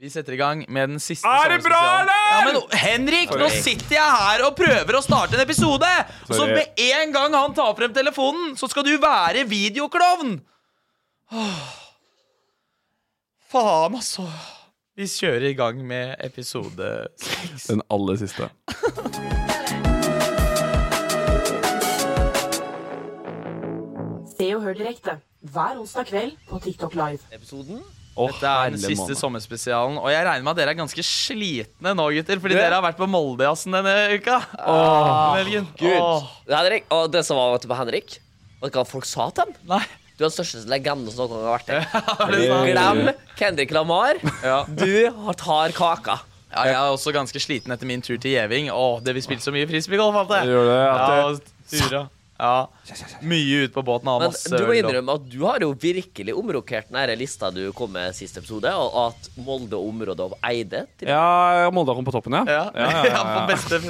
Vi setter i gang med den siste Er det bra, eller? Ja, men Henrik, nå sitter jeg her og prøver å starte en episode! Og så med en gang han tar frem telefonen, så skal du være videoklovn! Åh. Faen, altså. Vi kjører i gang med episode seks. Den aller siste. Se og hør direkte hver onsdag kveld på TikTok Live. Episoden? Dette er den siste sommerspesialen, og jeg regner med at dere er ganske slitne nå, gutter. Fordi dere har vært på Moldejazzen denne uka. Helgen. Gud. Åh. Henrik, og det som var vet du, på Henrik Vet du hva folk sa til ham? Nei. Du er den største legenden som noen har vært her. Glem Kendrick Lamar. Ja. Du har- tar kaka. Ja, jeg er også ganske sliten etter min tur til Gjeving. Åh, det vi spilte så mye frisbeegolf, alt det. Gjør det, at ja, det- tura. Ja. Mye ut på båten og Men masse du må innrømme at du har jo virkelig omrokert den lista du kom med sist episode, og at Molde og området av Eide til Ja, Molde kom på toppen, ja. Ja, ja, ja, ja. på beste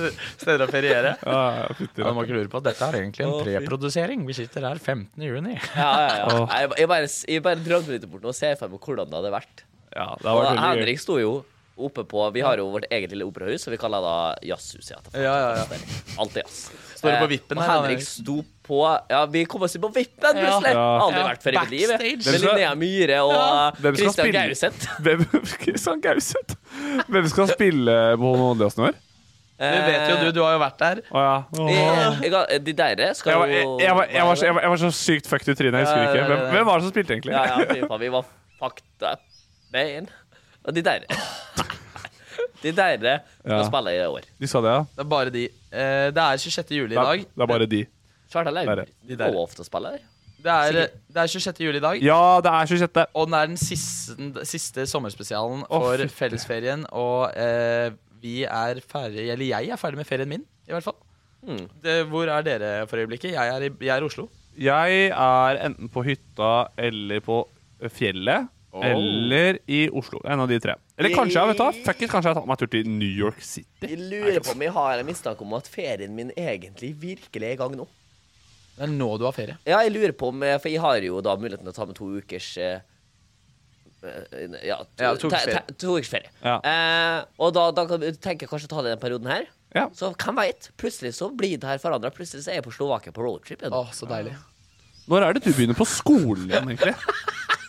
steder å feriere. Ja, Ja, ikke lure på at dette er egentlig en preprodusering. Vi sitter her 15. juni. Ja, ja, ja. Jeg, bare, jeg bare drømte litt bort nå og ser for meg hvordan det hadde vært. Ja, det hadde vært. Henrik sto jo oppe på Vi har jo vårt eget lille operahus, og vi kaller det Jazzhuset. Ja, Ja, ja, er jazz. Står du på Eh, vippen og her, Henrik Henrik? sto på Ja, vi kom oss inn på vippen, Ja. plutselig. Ja. Aldri Ja, vært før i mitt liv. Med Linnea Myhre og Christian? Gauseth. Hvem Christian Gauseth? Hvem skal spille på Moldejazzen i år? Det vet jo du, du har jo vært der. Oh, ja. oh. jeg, jeg, de der skal Jeg jeg, jo jeg, var, jeg, var så, jeg, jeg var så sykt fucked i trynet. Jeg husker ikke. Hvem, ja, ja. hvem var det som spilte, egentlig? Ja, ja, fy faen, vi var fucked up, man. Og de der De dere skal Ja. spille i år. De sa det, ja. Det er bare de. Eh, Det er 26. juli i Det er, dag. det er bare de. Svart eller? Der er det. De der. Lov til å spille der. Det er, det er 26. juli i dag. Ja, det er 26. Og den er den siste, siste sommerspesialen for fytti. fellesferien. Og eh, vi er ferdig Eller jeg er ferdig med ferien min, i hvert fall. Hmm. Det, hvor er dere for øyeblikket? Jeg er i, jeg er i Oslo. Jeg er enten på hytta eller på fjellet. Eller i Oslo. En av de tre. Eller kanskje jeg vet du? Fuck it, kanskje jeg har tatt meg en tur til New York City. Jeg lurer på om jeg har en mistanke om at ferien min egentlig virkelig er i gang nå. Det er nå du har ferie. Ja, jeg lurer på om For jeg har jo da muligheten til å ta med to ukers eh, eh, Ja, to, Ja, to ukers te- ferie. te- to ukers ferie. Ja. Eh, og da, da kan- tenker jeg kanskje å ta det i den perioden her. Ja. Så hvem veit? Plutselig så blir det her forandra. Plutselig så er jeg på Slovakia på roadtrip. igjen. Å, så deilig. Når er det du begynner på skolen igjen, egentlig?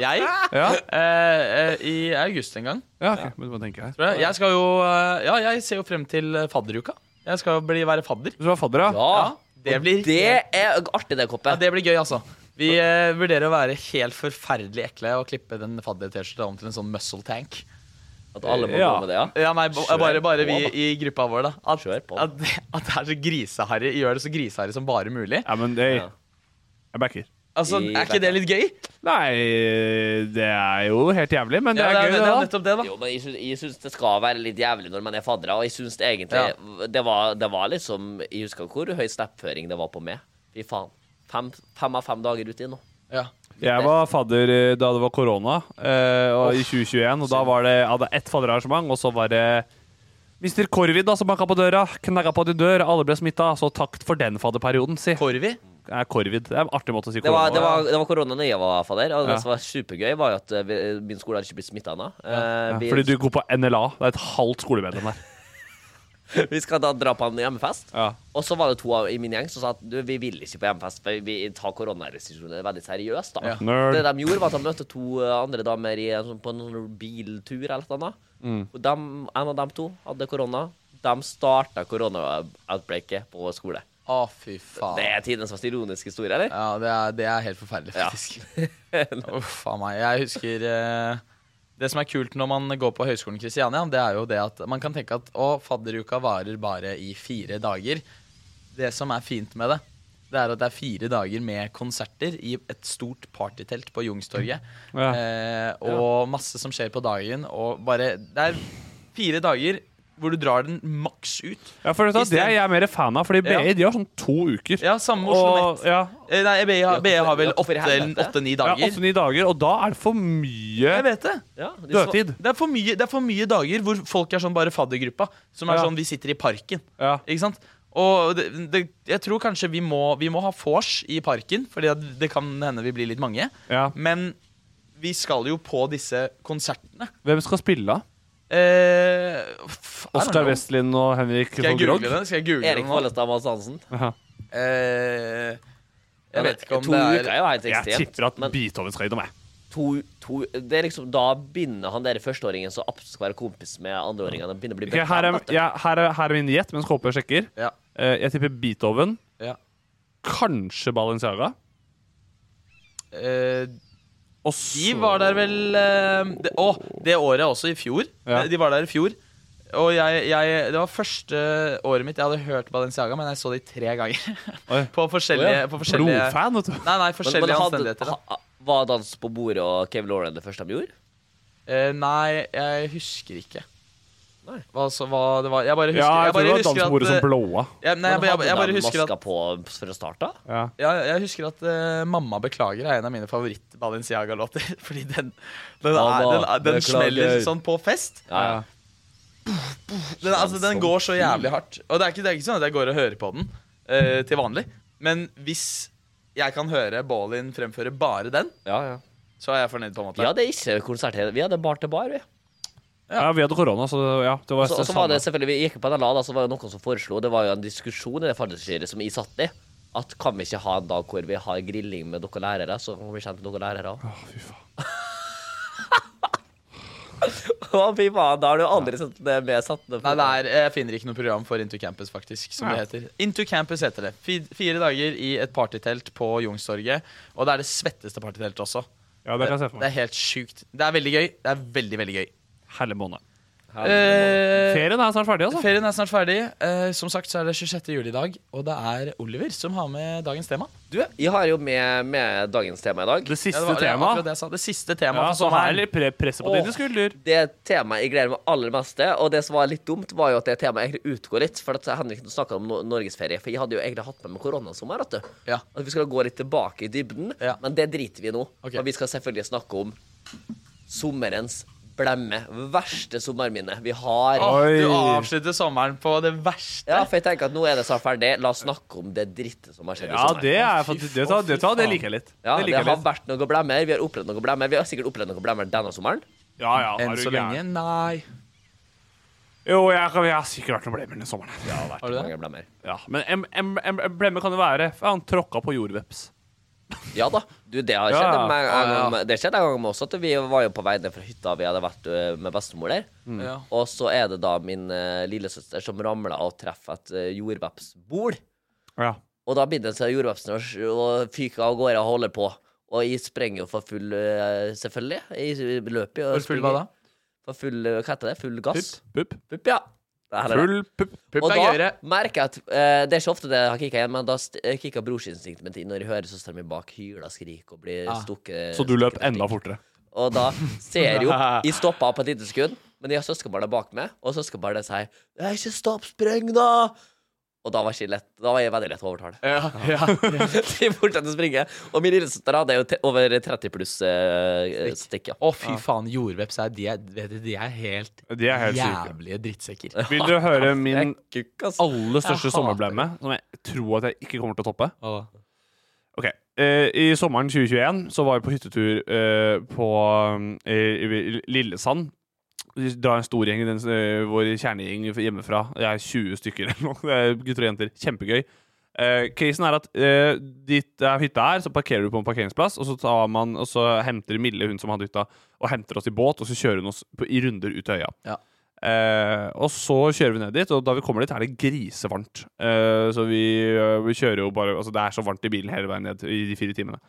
Jeg? Ja, Eh, eh, I august en gang. ja ok, men hva tenker jeg? tror jeg. Jeg skal jo eh, Ja, jeg ser jo frem til eh, fadderuka. Jeg skal jo bli, være fadder. Du var fadder, ja? Ja, det blir det er artig, det, Ja, Koppe. det blir gøy, altså. Vi eh, vurderer å være helt forferdelig ekle og klippe den fadder-T-skjorta om til en sånn muscle tank. At alle må Ja. gå med det, ja. Ja, nei, ba- Kjør bare, bare på, vi da. i gruppa vår, da. At, Kjør på. at, det- at det er så griseharry. Gjør det så griseharry som bare mulig. Ja, men det Ja. Jeg backer. Altså, I Er ikke det litt gøy? Nei, det er jo helt jævlig, men det Ja, er gøy, det, det, det det, da. Jo, men jeg syns, jeg syns det skal være litt jævlig når man er faddere, og jeg syns det egentlig det, var, det var liksom Jeg husker hvor høy snapføring det var på meg. Fy faen. Fem, fem av fem dager uti nå. Ja. Jeg var fadder eh, da det var korona, eh, oh, i 2021. Og da var det, jeg hadde ett fadderarrangement, og så var det Mr. Korvid da, som banka på døra. Knagga på din dør, alle ble smitta. Så takk for den fadderperioden, si. Korvi? Ja, Korvid. Det er en artig måte å si Det var, korona det var, det var korona da jeg var fadder, og det som var supergøy, var jo at eh, vi, min skole hadde ikke blitt smitta ennå. Eh, Fordi du går på NLA. Det er et halvt skolemedlem der. vi skal da dra på en hjemmefest. Ja. Og så var det to av, i min gjeng som sa at du, vi vil ikke på hjemmefest, for vi tar koronarestriksjoner veldig seriøst. da Ja. Det de gjorde, var at de møtte to eh, andre damer i, sånn- på en sånn biltur eller noe annet. Mm. Og dem, en av dem to hadde korona. De starta korona-outbreaket på skole. Å, fy faen. Det er tidenes mest ironiske historie, eller? Ja, det er, det er helt forferdelig, Ja. faktisk. Uff a meg. Jeg husker eh, Det som er kult når man går på Høgskolen Kristiania, det er jo det at man kan tenke at å, fadderuka varer bare i fire dager. Det som er fint med det, det er at det er fire dager med konserter i et stort partytelt på Jungstorget. Ja. Eh, og masse som skjer på dagen. Og bare Det er fire dager hvor du drar den maks ut. Ja, for vet du Det er jeg mer fan av, Fordi BI Ja. de har sånn to uker. Ja, samme Oslo ja, Eh, Nei, BI har, BI har vel Ja, åtte-ni ja, dager. åtte-ni dager, og da er det for mye Jeg vet det. Ja, de dødtid. Det er, for mye, det er for mye dager hvor folk er sånn bare faddergruppa. Som er Ja. sånn vi sitter i parken. Ja. Ikke sant? Og det, det, jeg tror kanskje vi må, vi må ha vors i parken, Fordi det kan hende vi blir litt mange. Ja. Men vi skal jo på disse konsertene. Hvem skal spille, da? Eh, don't Oskar. Westlin og Henrik Skal jeg von google Grogg? Skal jeg google Erik? Follestad Mads Hansen. Eh, jeg vet ikke om to det uker er er jo helt Jeg tipper at men Beethoven skal innom, jeg. to, to, det er liksom, da begynner han der førsteåringen som absolutt skal være kompis med andreåringene. Han begynner å bli Ok, her, er, ja, her, er, her er min gjett mens KP sjekker. Ja. Uh, jeg tipper Beethoven. Ja. Kanskje Balenciaga. Eh, Og De var der vel eh, det, Å, det året også, i fjor. Ja. De var der i fjor. Og jeg, jeg, det var første året mitt jeg hadde hørt Balenciaga, men jeg så de tre ganger. På forskjellige, på forskjellige Blodfan, vet du. Nei, nei, forskjellige men hadde, omstendigheter. da. ha, var Dans på bordet og Kevin Lauren det første de gjorde? Eh, nei, jeg husker ikke. Hva, så, hva det var Jeg bare husker, Ja, jeg jeg tror bare det var husker dansbordet som at, blåa. eh, jeg, nei, jeg, jeg, jeg, jeg bare husker at på fra start av? Ja. ja, jeg husker at uh, 'Mamma beklager' er en av mine favoritt-Balenciaga-låter. Fordi den, den, er, den, den smeller sånn på fest. Ja, ja. Den, altså, den går så jævlig hardt. Og det er ikke, det er ikke sånn at jeg går og hører på den uh, til vanlig. Men hvis jeg kan høre Ballin fremføre bare den, ja, ja. så er jeg fornøyd. på en måte Vi hadde ikke konsert her. Vi hadde bar til bar. Vi. Ja, vi hadde korona, så ja. Det var så- så var det selvfølgelig Vi gikk på NLA, da, så var det noen som foreslo Det var jo en diskusjon i det fadderstyret som jeg satt i. At kan vi ikke ha en dag hvor vi har grilling med dere lærere? Så kan vi kjenne dere lærere òg. Å, fy faen. Da har du aldri sett det med satt på. Nei, det er, jeg finner ikke noe program for Into Campus, faktisk. Som det heter Into Campus heter det. Fire dager i et partytelt på Youngstorget. Og det er det svetteste partyteltet også. Ja, det kan jeg se for Det er helt sjukt. Det er veldig gøy. Det er veldig, veldig gøy. Herlig måned. Eh, Ferien er snart ferdig, altså. ferien er snart ferdig. Eh, som sagt så er det 26. juli i dag. Og det er Oliver som har med dagens tema. Du, jeg har jo med, med dagens tema i dag. Det siste Ja, det det temaet. det. Det siste Ja, temaet så her er litt pre presset på dine skulder. Det temaet jeg gleder meg aller mest til, og det som var litt dumt, var jo at det temaet egentlig utgår litt. For at Henrik snakka om no norgesferie. For jeg hadde jo egentlig hatt med meg koronasommer. At. Ja. At vi skal gå litt tilbake i dybden. Ja. Men det driter vi i nå. Okay. Og vi skal selvfølgelig snakke om sommerens blemme. Verste sommerminne vi har. Åh, Oi. du avslutter sommeren på det verste. Ja, for jeg tenker at nå er det snart ferdig. La oss snakke om det drittet som har skjedd i Ja, sommer. det er Det, tar- det, tar- det liker jeg litt. Ja, det det har litt. vært noen blemmer. Vi har opplevd noen blemmer. Vi har sikkert opplevd noen blemmer denne sommeren. Ja, ja, Enn du så lenge, nei. Jo, jeg, jeg har sikkert vært noen blemmer denne sommeren. Ja, Har du det? Mange blemmer. ja. Men en, en, en, en blemme kan det være. Han tråkka på jordveps. Ja da. Du, det har skjedd ja. en gang- Ja, ja. Det skjedde en gang med oss at vi var jo på vei ned fra hytta vi hadde vært med bestemor der. Ja. Og så er det da min uh, lillesøster som ramler og treffer et uh, jordvepsbol. Ja. Og da begynner så jordvepsen å sj- fyke av gårde og holde på. Og jeg sprenger jo for full uh, Selvfølgelig. Jeg løper jo. For full hva da? For full Hva heter det? Full gass? Pupp. Pupp, ja. Det er det. Full pupp. Pupp Og er da merker jeg at eh, Det er ikke ofte det har kicka igjen, men da st- eh, kicka brorsinstinktet mitt inn når jeg hører søstera mi bak hyla skrike og blir Ah. stukket. Så du løp stukket med enda ting. fortere. Og da ser jeg jo Jeg stoppa på et lite sekund, men jeg har søskenbarnet bak meg, og søskenbarnet sier «Nei, 'Ikke stopp, spreng, da!' Og da var ikke lett Da var jeg veldig lett å overtale. Ja, ja. De fortsatte å springe. Og min lillesøster hadde jo over 30 pluss eh, stikk. Ja. Å, fy faen, jordveps er de er, de er helt De er helt syke. jævlige drittsekker. Vil du høre min Kukk, altså. aller største sommerblemme, som jeg tror at jeg ikke kommer til å toppe? Å. Ok, eh, I sommeren 2021 så var vi på hyttetur eh, på eh, Lillesand. Vi drar en stor gjeng, den, eh, vår kjernegjeng hjemmefra. Jeg er 20 stykker eller noe. Det er gutter og jenter. Kjempegøy. Uh, casen er at uh, dit der hytta er, så parkerer du på en parkeringsplass, og så, tar man, og så henter Mille, hun som hadde hytta, og henter oss i båt, og så kjører hun oss på, i runder ut til øya. Ja. Uh, og så kjører vi ned dit, og da vi kommer dit, er det grisevarmt. Uh, så vi, vi kjører jo bare Altså, det er så varmt i bilen hele veien ned i de fire timene.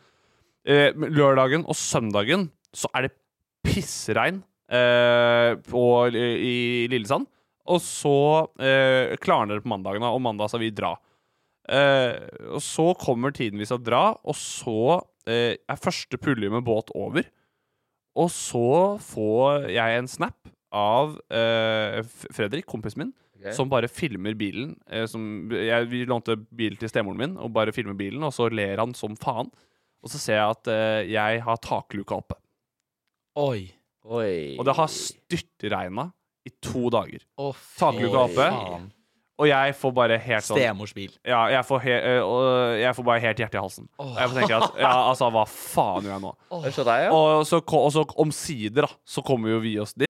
Lørdagen og søndagen så er det pissregn på, i Lillesand. Og så eh, klarner det på mandagen, og mandag skal vi dra. Eh, og så kommer tiden vi skal dra, og så eh, er første pulje med båt over. Og så får jeg en snap av eh, Fredrik, kompisen min, okay. som bare filmer bilen. Eh, som, jeg, vi lånte bil til stemoren min, og bare filmer bilen, og så ler han som faen. Og så ser jeg at eh, jeg har takluka oppe. Oi. Oi. Og det har styrtregna i to dager. Oh, Takluka oppe. Og jeg får bare helt sånn Stemors bil. Ja, jeg får, he eh, jeg får bare helt hjertet i halsen. Og jeg får tenke at Ja, altså, hva faen gjør jeg nå? Ja. Og så, og så omsider, da, så kommer jo vi oss dit.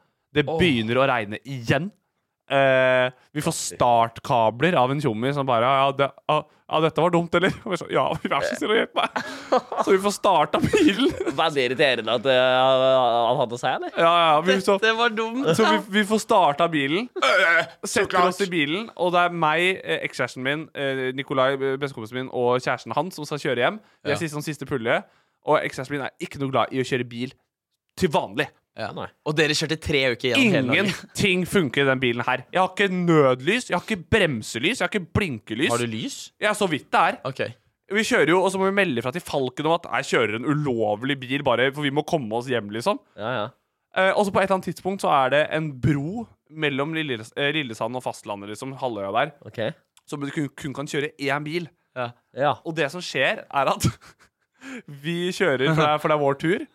Det begynner å regne igjen. Eh, vi får startkabler av en tjommi som bare ja, det, ja, ja, dette var dumt, eller? Og vi så, ja, vær så snill å hjelpe meg. Så vi får starta bilen. Veldig irriterende at uh, han hadde seg, eller? Ja, ja, vi, så, dette var dumt. så vi, vi får starta bilen. Setter oss i bilen, og det er meg, eh, ekskjæresten min, eh, Nikolai, eh, bestekompisen min, og kjæresten hans som skal kjøre hjem. Vi er siste, sånn siste pulje. Og ekskjæresten min er ikke noe glad i å kjøre bil til vanlig. Ja. Og dere kjørte tre uker gjennom. Ingenting funker i den bilen her. Jeg har ikke nødlys, jeg har ikke bremselys, jeg har ikke blinkelys. Har du lys? Ja, så vidt det er. Okay. Vi kjører jo, og så må vi melde fra til Falken om at jeg kjører en ulovlig bil bare for vi må komme oss hjem, liksom. Ja, ja. Eh, og så på et eller annet tidspunkt så er det en bro mellom eh, Lillesand og fastlandet, liksom, halvøya der, okay. som kun, kun kan kjøre én bil. Ja. Og det som skjer, er at vi kjører, for det er, for det er vår tur,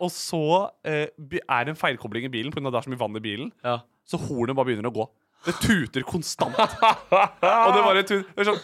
og så eh, er det en feilkobling i bilen pga. det er så mye vann i bilen. Ja. Så hornet bare begynner å gå. Det tuter konstant. og det bare tuter Det er sånn.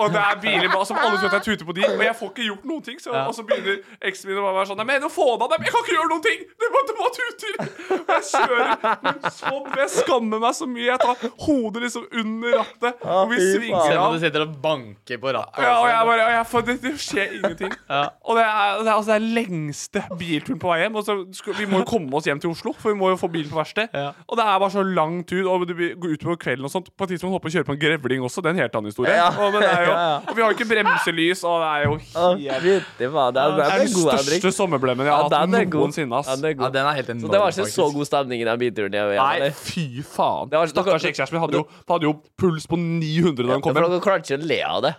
Og det er biler som alle tror at jeg tuter på de, og jeg får ikke gjort noen ting. Så, Og så begynner eksen min å være sånn Nei, men få det av dem! Jeg kan ikke gjøre noen ting! Det bare, bare tuter! Og jeg kjører sånn. Jeg skammer meg så mye. Jeg tar hodet liksom under rattet, og vi svinger Selv om av. du sitter og banker på rattet. Ja, og jeg bare, og jeg for det, det skjer ingenting. Og det er, det er altså det er lengste bilturen på vei hjem. Og så skal, vi må jo komme oss hjem til Oslo, for vi må jo få bilen på verksted. Ja. Og det er bare så lang tur. Og du går går utover kvelden og sånt. På et tidspunkt håper jeg å kjøre på en grevling også. Det er en helt annen historie. Ja. Og, men det er er jo, og vi har jo ikke bremselys, og det er jo helt. Det er, Det er den største sommerblemmen jeg har Ja, hatt noensinne. ass. Ja, den er god. Ja, den er helt Så det var ikke så god stemning i den bilturen? Nei, fy faen. Det var- Stakkars ekskjæresten min hadde hadde jo puls på 900 da han kom hjem. dere klarte ikke å le av det?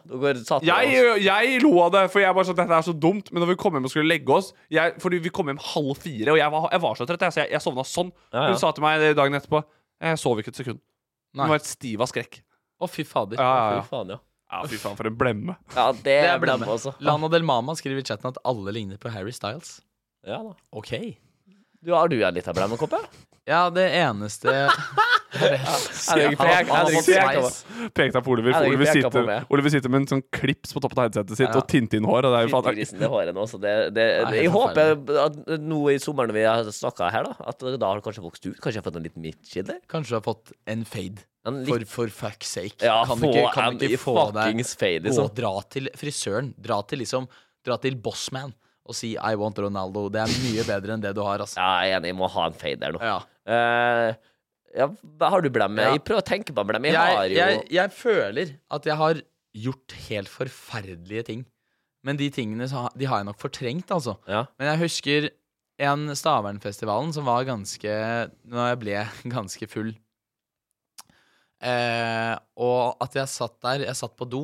Jeg, jeg lo av det, for jeg bare sånn, dette er så dumt. Men når vi kom hjem og skulle legge oss jeg, Fordi vi kom hjem halv fire, og jeg var, jeg var så trøtt, så jeg, jeg sovna sånn. Ja, ja. Hun sa til meg dagen etterpå Jeg sov ikke et sekund. Hun var helt stiv av skrekk. Å, fy fader. Ja, ja, ja. Fy faen, ja. Ja, fy faen, for en blemme. Ja, det, Det er blemme, blemme. altså. Lana Del Mama skriver i chatten at alle ligner på Harry Styles. Ja, da. OK. Du, har du en liten blemmekopp, ja? Ja, det eneste. Pekte på Oliver. Oliver, sitter. Oliver sitter med en sånn klips på toppen av headsetet sitt Ja. og Tintin-hår. Jeg håper at nå i sommeren når vi har snakka her, da, at da har det kanskje vokst ut. Kanskje jeg har fått en liten midtskille? Kanskje du har fått en fade. En For, litt- for fuck's sake. Ja, kan få du ikke, kan ikke få deg fade, liksom. og dra til frisøren. Dra til liksom Dra til Bossman og si 'I want Ronaldo'. Det er mye bedre enn det du har, altså. Ja, jeg er enig, jeg må ha en fade der nå. Ja. Uh, ja, har du blemme? Ja. Prøv å tenke på blemme. Jeg, har Jeg, jo jeg, jeg føler at jeg har gjort helt forferdelige ting. Men de tingene har- de har jeg nok fortrengt, altså. Ja. Men jeg husker en Stavernfestivalen som var ganske Når jeg ble ganske full. Eh, og at jeg satt der Jeg satt på do.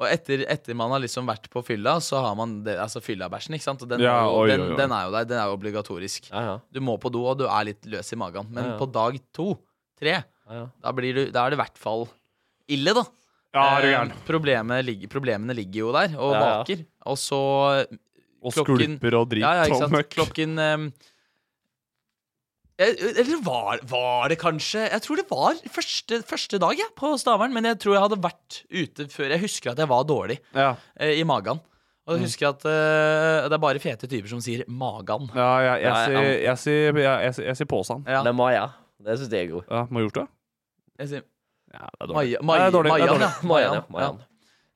Og etter, etter man har liksom vært på fylla, så har man det, altså fyllabæsjen, ikke sant? Og den, Ja, er jo, oi, den, oi, oi. den er jo der. Den er jo obligatorisk. Ja, ja. Du må på do, og du er litt løs i magen. Men på dag to, tre, Ja, ja. da, blir du, da er det i hvert fall ille, da. Ja, er du Eh, gæren. problemet ligger, problemene ligger jo der og vaker. Og så Og klokken- skulper og drit ja, ja, ikke sant? Klokken eh, Eller var, var det kanskje Jeg tror det var første, første dag ja, på Stavern, men jeg tror jeg hadde vært ute før. Jeg husker at jeg var dårlig Ja. eh, i magen. Og jeg husker at eh, det er bare fete typer som sier 'magan'. Ja, ja, jeg, sier, jeg, sier, jeg, jeg, jeg sier påsan. Ja. Det er Maja. Det syns jeg er god. Ja, må ha gjort det? Jeg sier Ja, det er dårlig. Majan, ja. Majan, ja. Majan.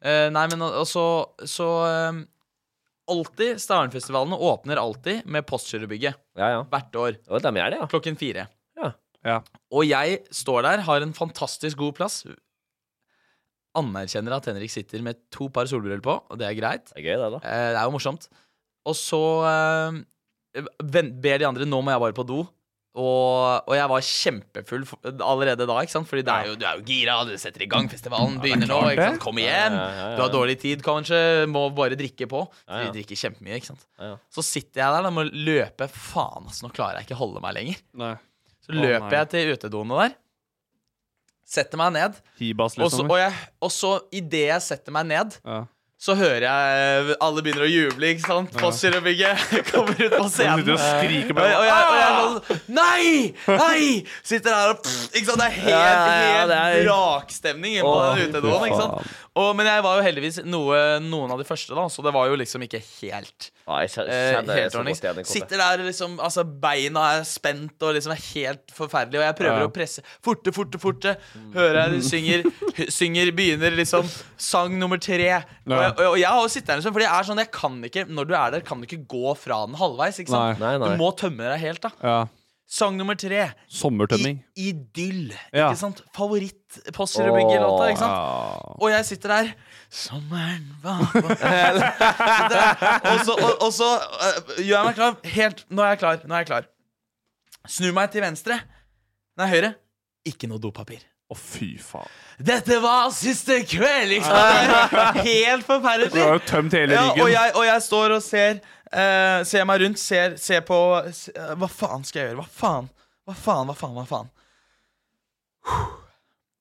Eh, nei, men og så, så ehm, Alltid Stavernfestivalene åpner alltid med Postgirobygget. Ja, ja. Hvert år. Og de gjør det, ja. Klokken fire. Ja. Og jeg står der, har en fantastisk god plass. Anerkjenner at Henrik sitter med to par solbriller på, og det er greit. Det er gøy, det, da. Eh, det er jo morsomt. Og så eh, ber de andre Nå må jeg bare på do. Og, og jeg var kjempefull allerede da, ikke sant? Fordi det er jo, du er jo gira, du setter i gang, festivalen begynner nå. Ikke sant? Kom igjen! Du har dårlig tid, kanskje. Må bare drikke på. Ja, ja. Drikker kjempemye, ikke sant. Så sitter jeg der og må løpe. Faen, altså, nå klarer jeg ikke holde meg lenger. Så løper jeg til utedoene der. Setter meg ned. Og så, liksom. og, jeg, og så idet jeg setter meg ned. Så hører jeg alle begynner å juble, ikke sant? Postgirobygget kommer ut på scenen. sitter og skriker og, bare, jeg- og, jeg, og jeg er sånn Nei! Nei! Sitter her og pff, Ikke sant? Det er helt, helt det vrakstemning på den utedoen. ikke sant? Og, men jeg var jo heldigvis noe, noen av de første, da, så det var jo liksom ikke helt Nei, jeg kjenner Eh, helt igjen. i Sitter der liksom Altså beina er spent og liksom er helt forferdelig Og jeg prøver Ja. å presse Forte, forte, forte Hører jeg de synger Synger, begynner liksom Sang nummer tre og, jeg, og jeg har jo sittet der liksom Fordi jeg er sånn Jeg kan ikke Når du er der Kan du ikke gå fra den halvveis Ikke sant? Nei, nei. Du må tømme deg helt da ja. Sang nummer tre Sommertømming. I, Idyll Ja. Ikke sant? Favoritt bygge låta, Ikke sant? Og jeg sitter der Sommeren var på Og så, og, og så øh, gjør jeg meg klar Helt, nå er jeg klar, nå er jeg klar Snur meg til venstre Nei, høyre Ikke noe dopapir Å, fy faen. Dette var siste kveld sant? Helt Du har jo tømt hele ja, og, jeg, og jeg står og ser eh, Ser meg rundt Ser, ser på se, eh, Hva faen skal jeg gjøre? Hva faen? Hva faen? Hva faen? Hva faen?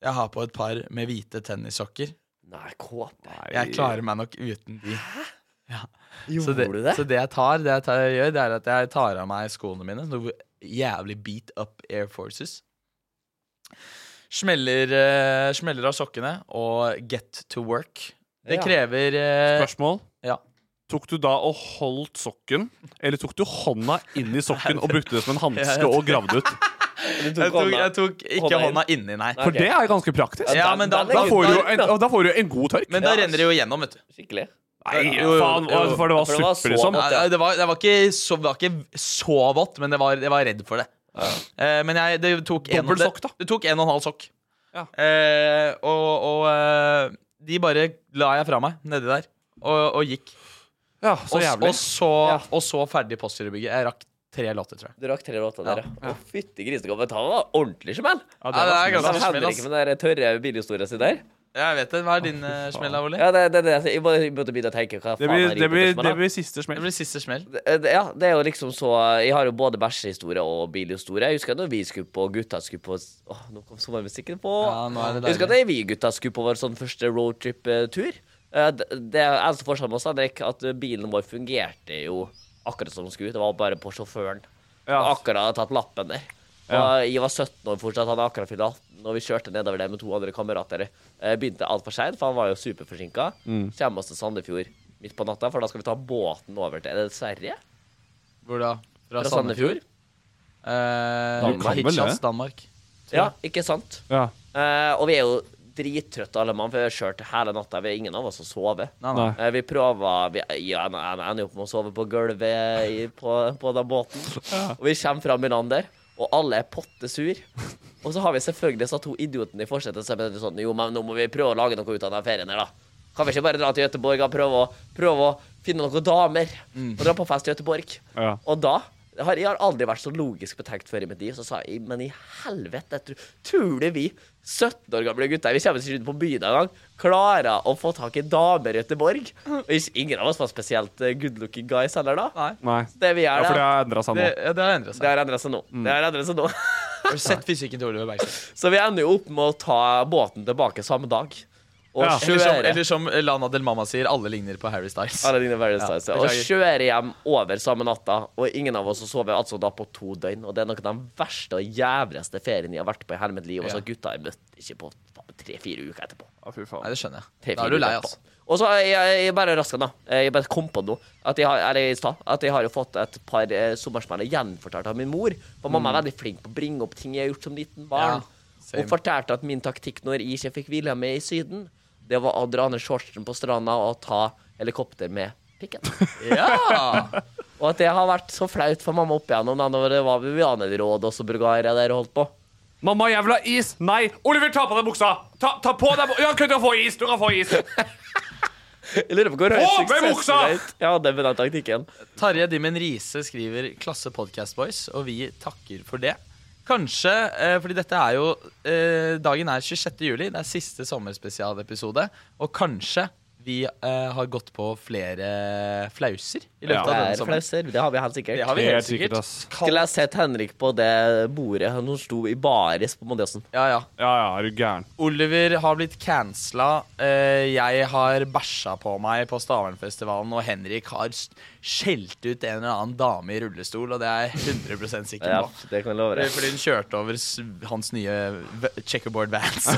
Jeg har på et par med hvite tennissokker Nei, kåpe. Jeg klarer meg nok uten de. Ja. Så, Gjorde det, du det? så det jeg tar, det jeg tar, jeg gjør, det er at jeg tar av meg skoene mine. Noe jævlig beat up Air Forces. Smeller, uh, smeller av sokkene og get to work. Det Ja. krever uh, Spørsmål. Ja. Tok du da og holdt sokken, eller tok du hånda inn i sokken og brukte det som en Ja, hanske og gravde ut? jeg tok, jeg tok ikke hånda inn. hånda inni, nei. For det er ganske praktisk. Ja, men da, Da får du en, da får du en god tørk. Men da renner det jo igjennom, vet du. Skikkelig. Nei, faen, for det var suppe, liksom. Ja, det, var, det, var ikke så, det var ikke så vått, men det var, jeg var redd for det. Eh, men jeg, det tok en, Dobbel det, sokk, da. det tok en og en halv sokk. Ja. Eh, og og eh, de bare la jeg fra meg nedi der, og, og gikk. Ja, så og, jævlig. Og så, og så ferdig Postgirobygget. Jeg rakk tre låter, tror jeg. Du rakk tre låter der, ja. Å, fytti grisen, det var ordentlig smell. Ja, det var Ja, ganske smell, Henrik ikke med den der tørre bilhistoria si der. Ja, Jeg vet det. Hva er din uh, smell, Oli? Ja, det, det, det, jeg må jeg måtte begynne å tenke hva Det faen blir, er det, blir, det blir siste smell. Det blir siste smell. Det- det- Ja, det er jo liksom så Jeg har jo både bæsjehistorie og bilhistorie. Jeg husker da vi skulle på gutta skulle på Åh, nå kom sommermusikken på. Ja, nå er det jeg husker da vi gutta skulle på vår sånn første roadtrip-tur. Det det eneste forskjellen med oss, Henrik, at bilen vår fungerte jo akkurat som den skulle. Det var bare på sjåføren. Ja. Akkurat hadde tatt lappen der. Og Ja. Jeg var 17 år fortsatt, han hadde akkurat fylt 18, og vi kjørte nedover der med to andre kamerater. Eh, Begynte altfor seint, for han var jo superforsinka. Mm. Kommer oss til Sandefjord midt på natta, for da skal vi ta båten over til Er det Sverige? Hvor da? Fra, Fra Sandefjord? Sandefjord? Eh, Danmark. det? Danmark. Ja, ikke sant? Ja. Eh, og vi er jo drittrøtte alle mann, for vi har kjørt hele natta. Vi er ingen av oss som sover. Eh, vi prøver vi, ja, Jeg ender opp med å sove på gulvet i, på, på den båten. Og vi kommer fram i land der, og alle er pottesur. Og så har vi selvfølgelig disse to idiotene i forsetet som er sånn Jo, men nå må vi prøve å lage noe ut av den ferien her, da. Kan vi ikke bare dra til Göteborg og prøve å, prøve å finne noen damer og dra på fest i Göteborg? Ja. Og da har jeg har aldri vært så logisk betenkt før i mitt liv. Så sa jeg, men i helvete, tror du vi 17 år gamle gutter Vi kommer ikke ut på byen engang. Klarer å få tak i damer i Göteborg? Og ingen av oss var spesielt eh, good looking guys heller, da. Nei. Nei. Det vi Ja, for det har endra seg nå. Det, ja, det har Det seg. har endra seg nå. Det har seg nå. Har du sett fysikken til Oliver Bergstø? Så vi ender jo opp med å ta båten tilbake samme dag. Og Ja. Eller som, eller som Lana Del Mama sier, alle ligner på Harry Styles. Alle dine Harry styles, ja. Og kjøre hjem over samme natta. Og ingen av oss sover altså da på to døgn. Og det er noen av den verste og jævligste ferien jeg har vært på i hele mitt liv. Og så Ja. gutta jeg møtte ikke på tre-fire uker etterpå. Å, fy faen. Nei, det skjønner jeg. Da er du lei, altså. Og så jeg, jeg bare rask da. Jeg bare kom på noe. At jeg har, eller i stad, at jeg har jo fått et par eh, sommersmeller gjenfortalt av min mor. For mamma er veldig flink på å bringe opp ting jeg har gjort som liten barn. Mm. Ja. Hun fortalte at min taktikk når jeg ikke fikk hvile med i Syden, det var å dra ned shortsen på stranda og ta helikopter med pikken. Ja! Og at det har vært så flaut for mamma opp igjennom da når det var Vivianerråd og så Bulgaria der dere holdt på. Mamma, jeg vil ha is! Nei! Oliver, ta på deg buksa! Ta, ta på deg buksa! Ja, du kan få is! Du kan få is! Jeg lurer på hvor høy På med suksess buksa! rate jeg hadde med den taktikken. Tarjei Dimmen Riise skriver 'Klasse Podcast Boys', og vi takker for det. Kanskje, eh, fordi dette er jo eh, Dagen er 26. juli, det er siste sommerspesialepisode. Og kanskje vi eh, har gått på flere flauser i løpet Ja. av Det denne er sommeren. flauser. Det har vi helt sikkert. Det har vi Helt sikkert, sikkert. ass. Skulle jeg sett Henrik på det bordet han sto i baris på Mondiosen. Ja, ja. Ja, ja, er du gæren? Oliver har blitt cancela. Eh, jeg har bæsja på meg på Stavernfestivalen, og Henrik har s- skjelt ut en eller annen dame i rullestol, og det er jeg 100 sikker Ja, på. det kan jeg love Fordi deg. fordi hun kjørte over hans nye checkerboard vans.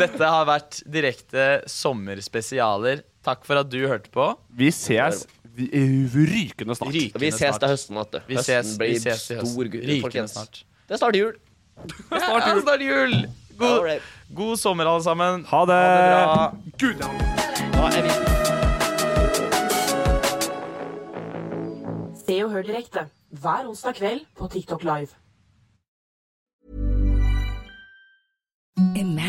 Dette har vært direkte sommerspesialer. Takk for at du hørte på. Vi ses vi- rykende snart. Rykende Vi ses snart. til høsten, vet. Vi Høsten ses, blir vi ses til høsten. stor gutt, Rykende folkens. snart. Det er snart jul. Ja, snart jul! God, god sommer, alle sammen. Ha det! Ha det bra. Gud, ja. Da er vi Se og hør direkte hver onsdag kveld på TikTok Live.